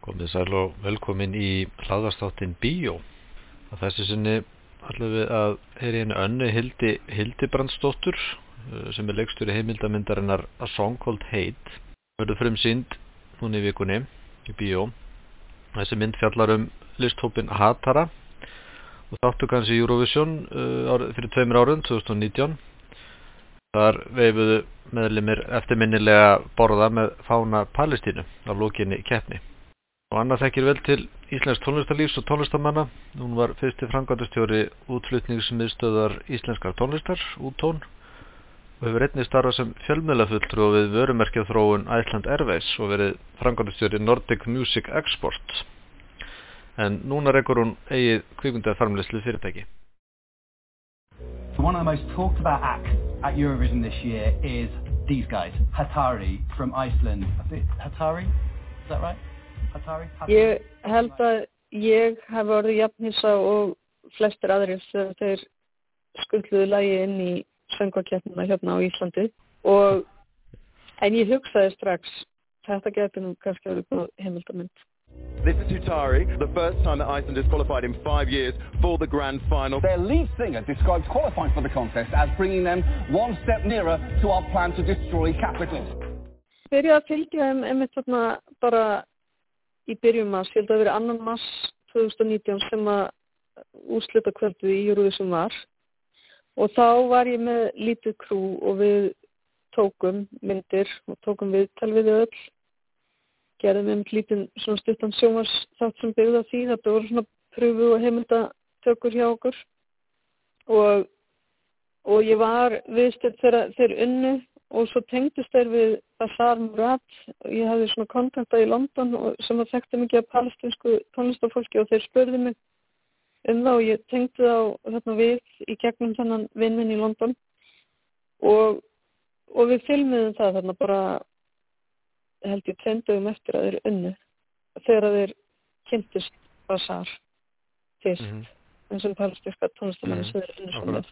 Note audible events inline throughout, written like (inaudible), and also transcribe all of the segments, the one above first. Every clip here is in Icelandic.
Komið sæl og velkomin í hlaðastáttin Bíó. Að þessi sinni ætlum við að heyri henni önnu Hildi Hildibrandsdóttur uh, sem er leikstur í heimildamindarinnar A Song Called Hate. Verður frum sínd núni í vikunni í Bíó. Þessi mynd fjallar um listhópin Hatara og þáttu kannski Eurovision uh, fyrir tveimur árun, 2019. Þar veifuðu meðlimir eftirminnilega borða með fána Palestínu á lókinni keppni. Og Anna þekkir vel til Íslensk tónlistarlífs og tónlistamanna. Hún var fyrsti frangandastjóri útflutningsmiðstöðar íslenskar tónlistar, úttón, og hefur einnig starfað sem fjölmiðlafulltrú við vörumerkjað þróun Iceland Airways og verið frangandastjóri Nordic Music Export. En núna rekur hún eigið kvikundað farmleyslu fyrirtæki. So one of the most talked about acts at Eurovision this year is these guys, Hatari from Iceland. Hatari, is that right? Ég held að ég hef orðið jafnhissa og flestir aðrir þegar þeir skuldluðu lægi inn í söngvakeppnuna hérna á Íslandi og en ég hugsaði strax þetta getur nú kannski verið góð heimildamind. This is Hutari, the first time that Iceland has qualified in five years for the grand final. Their lead singer describes qualifying for the contest as bringing them one step nearer to our plan to destroy Capitol. Byrjaði að fylgja þeim einmitt þarna bara í byrjum mars, ég held að verið annan mars 2019 sem að úrslita kvöldu í Eurovision var. Og þá var ég með lítið krú og við tókum myndir og tókum við talvið öll. Gerðum um lítinn svona stuttan sjómars þátt sem byggði á því. Þetta voru svona pröfu og heimildatökur hjá okkur. Og, og ég var viðstöld þegar unnu og svo tengdist þeir við Bassar Murat ég hafði svona kontakta í London sem að þekkti mikið af palestinsku tónlistafólki og þeir spurði mig um það og ég tengdi þá þarna við í gegnum þennan vinnin í London. Og, og við filmiðum það þarna bara held ég tveimdögum eftir að þeir unnu þegar þeir kynntist Bassar fyrst mm -hmm. eins og palestinska tónlistamanni sem þeir unnu svona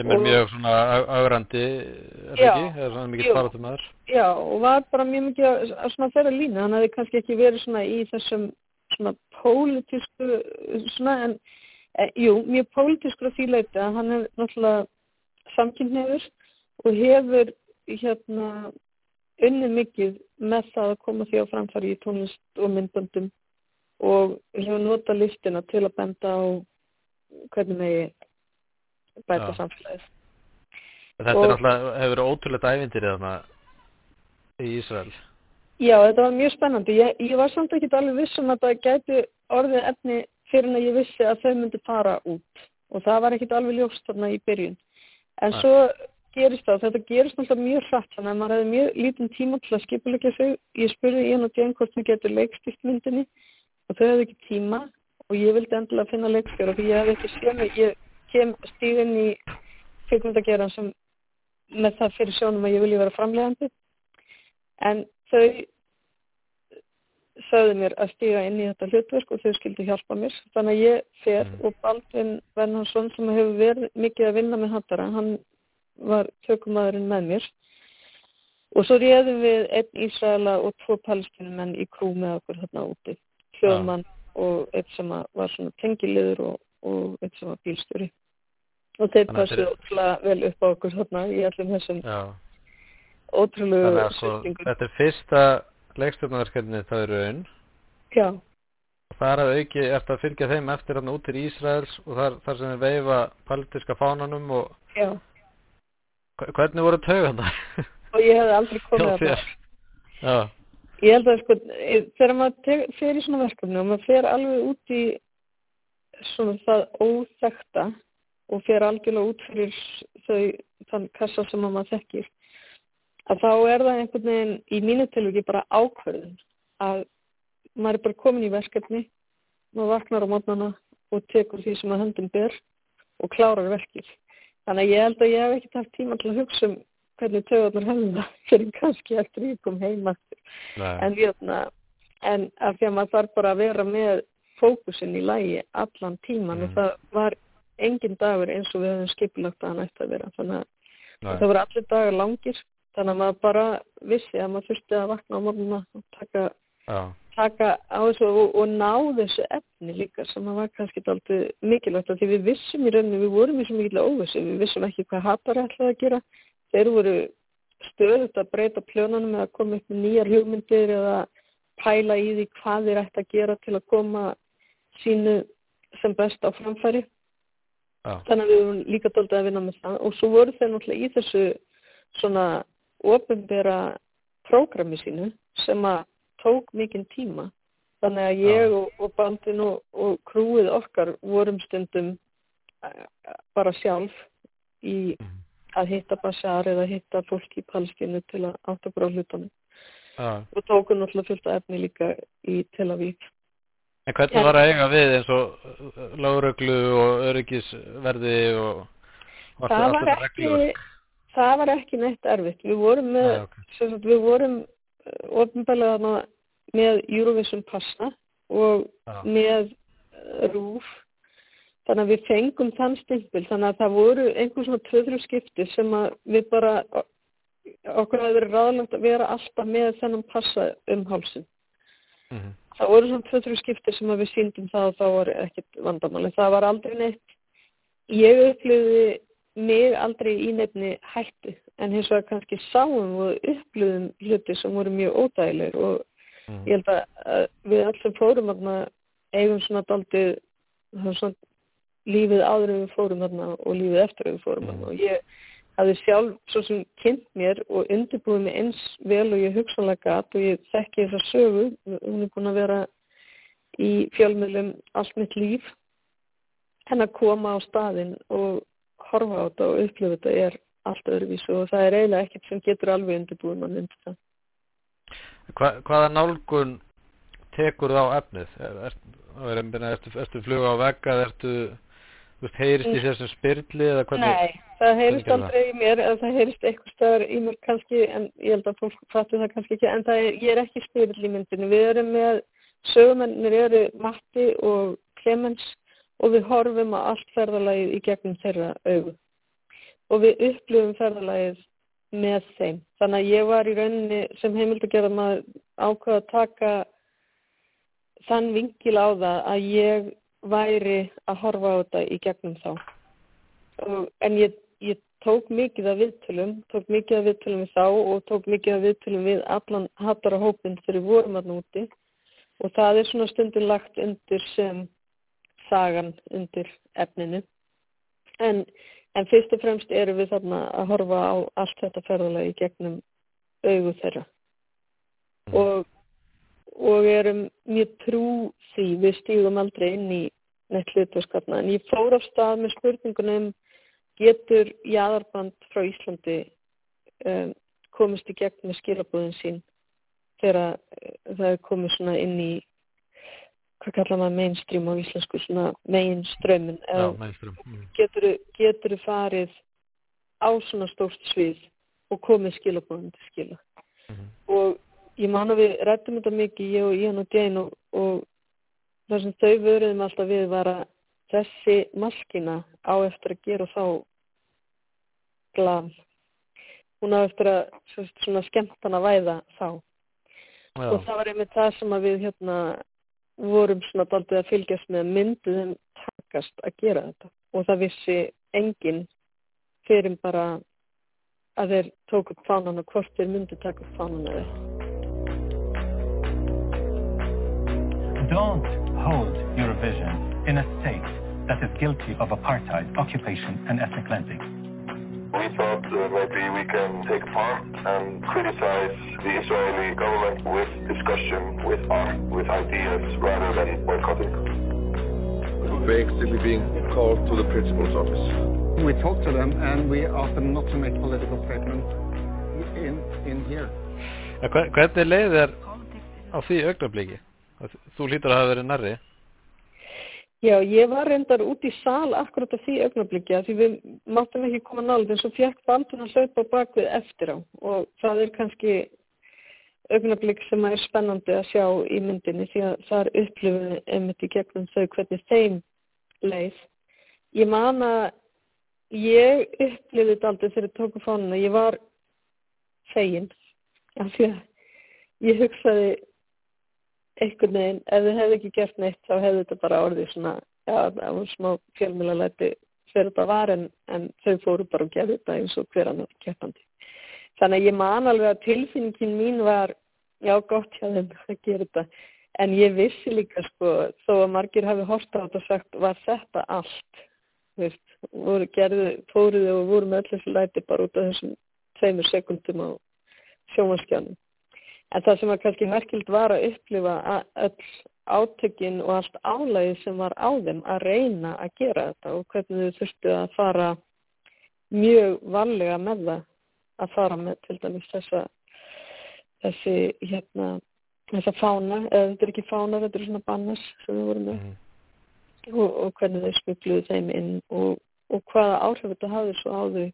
sem er mjög svona augrandi er já, ekki? eða svona mikið faratum aður já og var bara mjög mikið að, að svona þeirra lína hann hefði kannski ekki verið svona í þessum svona pólitísku svona en e, jú, mjög pólitískur að því leiti að hann er náttúrulega samkynniður og hefur hérna unnið mikið með það að koma því á framfari í tónlist og myndböndum og hefur nota listina til að benda á hvernig megi bæta samfélagið. Þetta og, er náttúrulega, hefur verið ótrúlega ævindir þarna í Ísrael. Já, þetta var mjög spennandi. Ég, ég var samt ekki alveg vissum að það gæti orðið efni fyrir en ég vissi að þau myndi fara út og það var ekkit alveg ljóst þarna í byrjun. En ja. svo gerist það, þetta gerist náttúrulega mjög hratt þannig að maður hefði mjög lítinn tíma til að skipulegja sig. Ég spurði í hann og djeng hvort þau getur leikstýrt myndinni og þau hefði ekki tíma og ég vildi endilega finna leikstjóra því ég hefði ekki séð mig, ég kem stíðin í fyrkvöldageran sem með það fyrir sjónum að ég vilja vera framlegandi en þau sögðu mér að stíga inn í þetta hlutverk og þau skildi hjálpa mér þannig að ég fer mm. og Baldvin Vernhansson sem hefur verið mikið að vinna með hattara, hann var tökumadurinn með mér og svo réðum við einn Ísraela og tvo palestinumenn í krú með okkur þarna úti hljóðmann ja. og eitt sem var svona tengiliður og, og sem var bílstjóri. Og þeir passu ótrúlega vel upp á okkur þarna í allum þessum ótrúlegu sviptingum Þetta er fyrsta leikstjórnarverkefni það eru einn Já. Það er að auki eftir að fylgja þeim eftir hann út í Ísraels og þar, þar sem þeir veifa palestiska fánanum og Já. Hvernig voru taugan það? Og ég hef aldrei (laughs) komið að það. Já. Ég held að sko, þegar maður fer í svona verkefni og maður fer alveg út í svona það óþekta og fer algjörlega út fyrir þau, þann kassa sem maður þekkir, að þá er það einhvern veginn í mínu tilvægi bara ákverðin að maður er bara komin í verkefni, maður vaknar á mótnana og tekur því sem að höndin ber og klárar verkið. Þannig að ég held að ég hef ekkert haft tíma til að hugsa um hvernig töðunar hefðum það (laughs) fyrir kannski eftir ég kom heima. En, jötna, en af því að maður þarf bara að vera með fókusin í lægi allan tíman mm. og það var engin dagur eins og við hefum skipilagt að hann ætti að vera. Þannig að það voru allir dagar langir þannig að maður bara vissi að maður þurfti að vakna á morgunna og taka, taka á þessu og, og ná þessu efni líka sem var kannski aldrei mikilvægt því við vissum í rauninni, við vorum í svo mikilvægt óvissu, við vissum ekki hvað hattar ætlaði að gera. Þeir voru stöðut að breyta plönunum eða koma upp með nýjar hugmyndir eða pæla í því hvað þeir ætti að gera til að koma sínu sem best á framfæri. Já. Þannig að við vorum líka doldið að vinna með það og svo voru þeir náttúrulega í þessu svona ofinbera prógrami sínu sem að tók mikinn tíma. Þannig að ég og, og bandin og, og krúið okkar vorum stundum eh, bara sjálf í Mhm. að hitta Bashar eða hitta fólk í Palestínu til að átta á hlutunum. Og tókum náttúrulega fullt af efni líka í Tel Aviv. En hvernig var að eiga við eins og lágröglu og öryggisverði og allt- Það allt var þetta ekki, regluverk? það var ekki neitt erfitt. Við vorum með, Nei, ok. sem sagt, við vorum ofinbælega þarna með Eurovision passa og Já. með eh, RÚF. Þannig að við fengum þann stimpil. Þannig að það voru einhvern svona tvöðru skipti sem að við bara, okkur hafi verið ráðlegt að vera alltaf með þennan passa um hálsinn. Mhm. Það voru svona tvö-þrjú skiptir sem við síndum það og þá var ekkert vandamáli. Það var aldrei neitt, ég upplöði mig aldrei í nefni hættu en hins vegar kannski sáum og upplöðum hluti sem voru mjög ódægilegir og Mhm. ég held að, við allir fórum þarna eigum svona það er svona lífið áður við fórum þarna og lífið eftir við fórum þarna og ég hafði sjálf svo sem kynnt mér og undirbúið mig eins vel og ég hugsanlega gat og ég þekki þessa sögu, hún er búin að vera í fjölmiðlum allt mitt líf en að koma á staðinn og horfa á þetta og upplifa þetta er allt öðruvísu og það er eiginlega ekkert sem getur alveg undirbúið mann undir það. Hva, hvaða nálgun tekur þá efnið? Er, er, er, er, ertu fluga á vegga, ertu, þú veist, heyrist í þessum spyrli eða hvernig? Nei, það heyrist aldrei í mér, eða það heyrist eitthvað stöðar í mér kannski, en ég held að fólk fattu það kannski ekki, en það er, ég er ekki spyrill í myndinu. Við erum með, sögumennir eru Matti og Clemens og við horfum á allt ferðalagið í gegnum þeirra augu. Og við upplifum ferðalagið með þeim. Þannig að ég var í rauninni sem heimildagerða maður ákvað að taka þann vingil á það að ég væri að horfa á þetta í gegnum þá. En ég, ég tók mikið af viðtölum, tók mikið af viðtölum við þá og tók mikið af viðtölum við allan hattara hópin þegar við vorum að núti og það er svona stundin lagt undir sem sagan undir efninu. En, en fyrst og fremst erum við þarna að horfa á allt þetta ferðalega í gegnum augu þeirra. Og, og erum mjög trú því við stígum aldrei inn í neitt hlutverskapna. En ég fór af stað með spurningunum getur jæðarband frá Íslandi um, komist í gegn með skilabúðin sín þegar uh, það er komið svona inn í hvað kallar maður mainstream á íslensku svona mainströmmin. Mm. getur getur farið á svona stórt svið og komið skilabúðin til skila Mhm. og ég man að við rættum þetta mikið ég og Ian og Jane og, og það sem þau vöruðum alltaf við var að þessi maskina á eftir að gera þá glam. Hún á eftir að svona skemmtana væða þá. Já, og það var einmitt það sem að við hérna vorum svona daldið að fylgjast með myndið þeim takast að gera þetta. Og það vissi enginn fyrir bara að þeir tók upp fánan og hvort þeir myndi taka upp fánan eða Don't hold Eurovision in a state that is guilty of apartheid, occupation and ethnic cleansing. We thought uh, maybe we can take part and criticize the Israeli government with discussion, with art, with ideas, rather than boycotting. Basically being called to the principal's office. We talked to them and we asked them not to make political statements in, in here. En hver- Hvernig leið þér á því augnabliki? Þú hlýtur að hafa verið nærri. Já, ég var reyndar út í sal akkurat á því augnablikki að því við máttum ekki koma nálega en svo fekk Baldur að hlaupa bakvið eftir á og það er kannski augnablikk sem er spennandi að sjá í myndinni því að það er upplifið einmitt í gegnum þau hvernig þeim leið. Ég man að ég upplifið þetta aldrei þegar ég tóku fánuna, ég var fegin af því að ég hugsaði einhvern veginn, ef þau hefðu ekki gert neitt þá hefðu þetta bara orðið svona var smá fjölmjölalæti fyrir þetta var en, en þau fóru bara og gerði þetta eins og hver annar keppandi. Þannig að ég man alveg að tilfinningin mín var já gott hjá þeim að gera þetta. En ég vissi líka sko þó að margir hafi hort á þetta og sagt var þetta allt? Veist, voru gerðu, fóruðu og voru með öll þessu læti bara út af þessum tveimur sekundum á sjómanskjánum en það sem var kannski merkild var að upplifa að öll átökin og allt álægi sem var á þeim að reyna að gera þetta og hvernig þau þurftu að fara mjög varlega með það að fara með til dæmis þessa þessi hérna þessa fána, eða þetta er ekki fána þetta eru svona bannars sem við vorum með. Mhm. og, og hvernig þau smugluðu þeim inn og, og hvaða áhrif þetta hafði svo á þau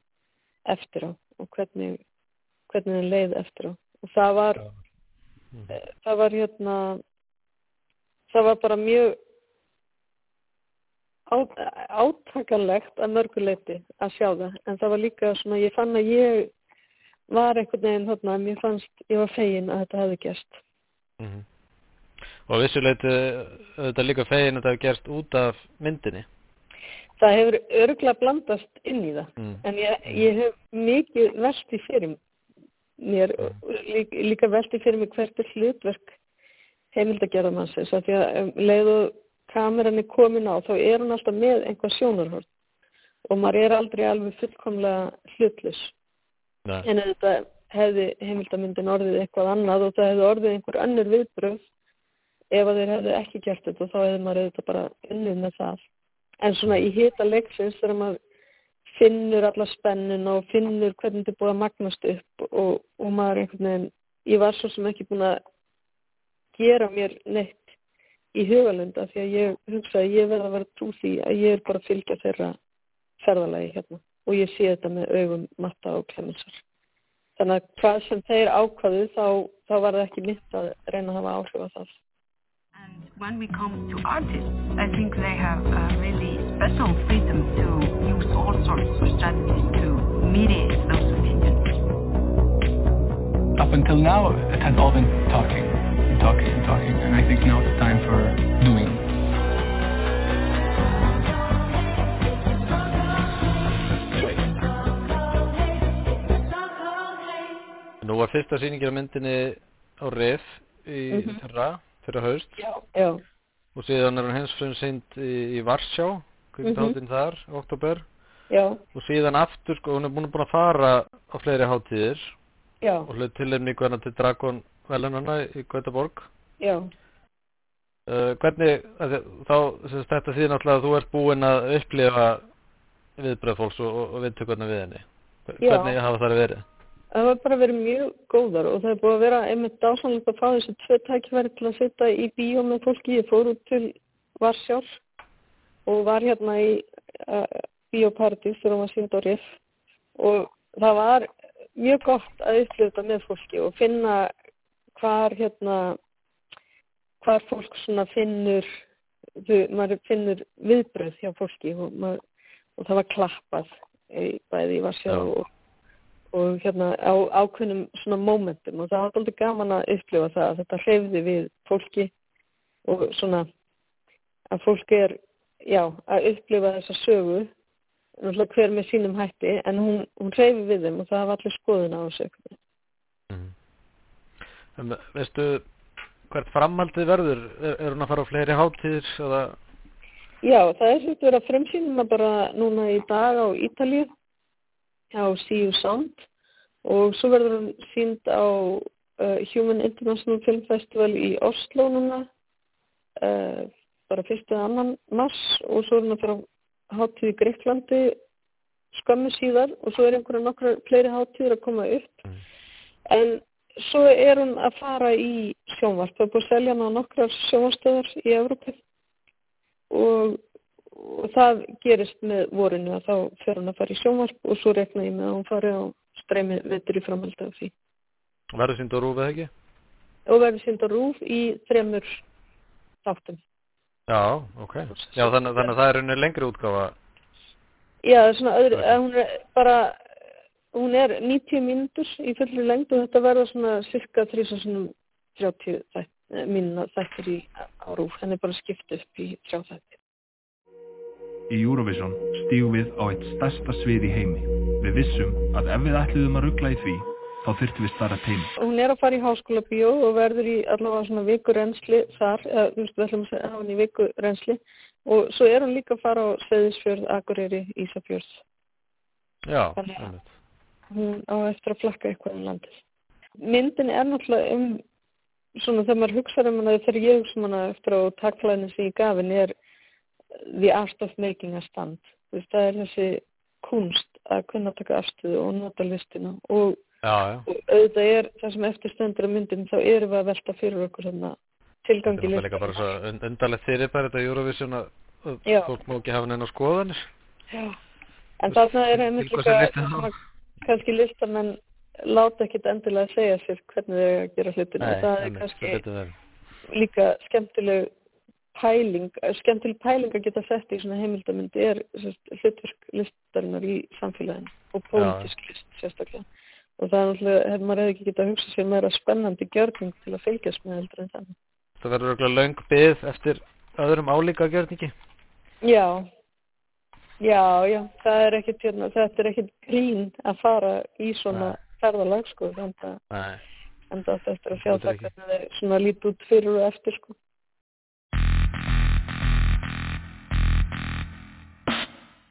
eftir á og hvernig hvernig þeim leið eftir á. Og það var eh, það var hérna það var bara mjög átakanlegt að mörguleiti að sjá það en það var líka svona, ég fann að ég var einhvern veginn þarna, mér fannst, ég var fegin að þetta hefði gerst Mhm. Og vissuleiti þetta líka fegin að þetta hefur gerst út af myndinni. það hefur örgulega blandast inn í það Mm. en ég, ég hef mikið velti fyrir mér líka, líka velti fyrir mér hvert er hlutverk heimildagerðamannsins af því að um, leið og kameran er komin á þá er hún alltaf með einhvað sjónarhort og maður er aldrei alveg fullkomlega hlutlus Nei. en þetta hefði heimildamyndin orðið eitthvað annað og það hefði orðið einhver önnur viðbröð ef að þeir hefði ekki gert þetta þá hefði maður auðvitað bara unnið með það. En svona í hita leiksins þegar maður finnur alla spennun og finnur hvernig þetta er búið að magnast upp og, og maður einhvern veginn ég var svo sem ekki búin að gera mér neitt í hugalunda því að ég hugsa að ég verð að vera trú því að ég er bara að fylgja þeirra ferðalagi hérna og ég sé þetta með augum matta og klemensar þannig að hvað sem þeir ákvaðu þá, þá var það ekki mitt að reyna að hafa áhrif á það. And when we come to artists, I think they have a special freedom to use all sorts of strategies to mediate those opinions. Up until now, it has all been talking, and talking, and talking, and I think now it's time for doing. Nú var fyrsta sýningin á myndinni á RIF í Mhm. fyrra, fyrra haust Já, já, og síðan er hún hens frumsýnd í, í Varsjá, kvikmyndaháttinn þar, í oktober já, og síðan aftur, sko, hún er búin að fara á fleiri hátíðir já, og hlut tilefningu hennar til Dragon velunarna í Gautaborg. já, Uh, hvernig, þá, sagt, þetta því náttúrulega að þú ert búinn að upplifa viðbröð fólks og, og, og viðtökurna við henni. Hver- Já. Hvernig hafa það verið? það var bara verið mjög góðar og það er búið að vera einmitt dásanlegt að fá þessi tvö tækifæri til að sitja í bíó með fólki. Ég fór út til Varsjár og var hérna í uh, bíóparadís þegar hún var sínd á RIF og það var mjög gott að upplifa þetta með fólki og finna hvar hérna hvar fólk svona finnur þau, maður finnur viðbröð hjá fólki og, maður, og það var klappað bæði í Varsjá Já. og og hérna á ákveðnum svona momentum og það var aldrei gaman að upplifa það að þetta hreyfði við fólki og svona að fólk er, já, að upplifa þessa sögu náttúrulega hver með sínum hætti en hún, hún hreyfi við þeim og það hafa allir skoðun á þessu Mm. Um, veistu hvert framhaldið verður? Er, er hún að fara á fleiri hátíðir eða? Já, það er svolítið verið að frumsýnum að bara núna í dag á Ítalíu á You Sound og svo verður hún sínd á uh, Human International Film Festival í Oslo núna uh, bara fyrstu annan mars og svo er hún að fara hátíð í Greiklandi skömmu síðar og svo er einhverja nokkra fleiri hátíður að koma upp. En svo er hún að fara í sjónvarp. Það er búið að selja hana á nokkrar sjónvarstöðar í Evrópu og, og það gerist með vorinu að þá fer hún að fara í sjónvarp og svo rekna ég með að hún fari á streymi vettur í framhaldi af því. Verður sínd á rúfið ekki? og verður sínd á rúf í þremur þáttum Já, ok. Já, þannig, þannig að það er henni lengri útgáfa. Já, er svona öðru, að hún er bara, hún er 90 mínútur í fullri lengd og þetta verða svona cirka 3.30 þætt- mínu þættir í árúf, henni er bara skipt upp í þrjá þættir. Í Eurovision stígum við á eitt stærsta svið í heimi. Við vissum að ef við ætluðum að ruggla í því, þá þurftum við starra teimi. Hún er að fara í háskóla bíó og verður í allavega svona vikurensli þar, eða þú veist við ætlum að segja hann í vikurensli og svo er hún líka að fara á Sveðisfjörð, Akureyri, Ísafjörð. Já, Þannig að- einmitt. Hún á eftir að flakka eitthvað um landið. Myndin er náttúrulega um svona þegar maður hugsaður um hana þegar ég hugsa um hana eftir á takkflæðinu sem ég gaf henni er the art of making a stand. Þú veist, það er þessi kunst að kunna taka afstöðu og nota listina og. Og auðvitað er það sem eftir stendur á myndin þá erum við að velta fyrir okkur tilgangi Þetta er líka bara svo und- undarlegt fyrir bara þetta Eurovision að að fólk má ekki hafa neina skoðanir. Já. En þarna er einmitt líka kannski listamenn láta ekkit endilega segja sér hvernig eiga að gera hlutina. Og það er kannski líka skemmtileg pæling, skemmtileg pæling að geta sett í svona heimildamindi er sérst, hlutverk listarinnar í samfélaginu og pólitísk list sérstaklega og það er náttúrulega, hefur maður hefði ekki getað að hugsa sér meira spennandi gjörning til að fylgjast með heldur en þannig. Það verður örugglega löng byð eftir öðrum álíka gjörningi. Já, já, já, það er ekkit, hérna, þetta er ekkit grín að fara í svona ferðalag, sko, þannig að það eftir að sjá það hvernig þeir svona lít út fyrir og eftir, sko.